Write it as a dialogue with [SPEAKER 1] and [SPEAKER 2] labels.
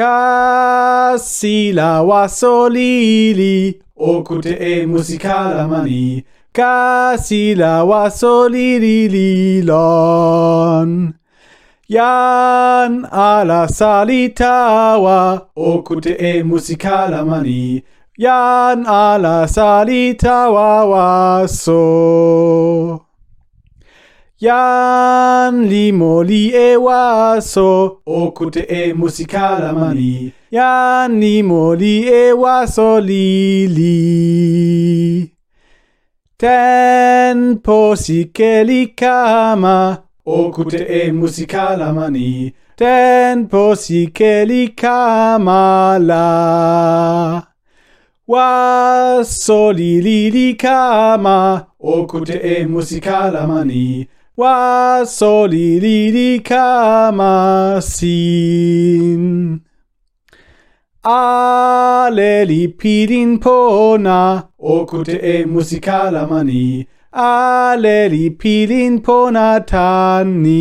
[SPEAKER 1] Kasi la wasolili, okute e musikala mani. Kasi la wasolili lon. Yan ala salitawa, okute e musikala mani. Yan ala salitawa waso. Yan limo li e waso, okute e musikala mani. Yan limo li e waso li li. Ten posike li kama, okute e musikala mani. Ten posike li kama la. Waso li li li kama, okute e musikala mani. Waso li li li kama sin. Ale li pidin pona, okute e musikala mani. Ale li pidin pona tani.